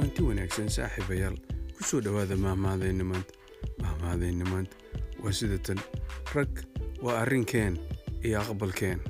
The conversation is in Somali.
kulanti wanaagsan saaxiibayaal. Ku soo dhowaada mahmaadayna maanta. Mahmaadayna maanta. Waa sida tan rag waa arrinkeen iyo aqbalkeen.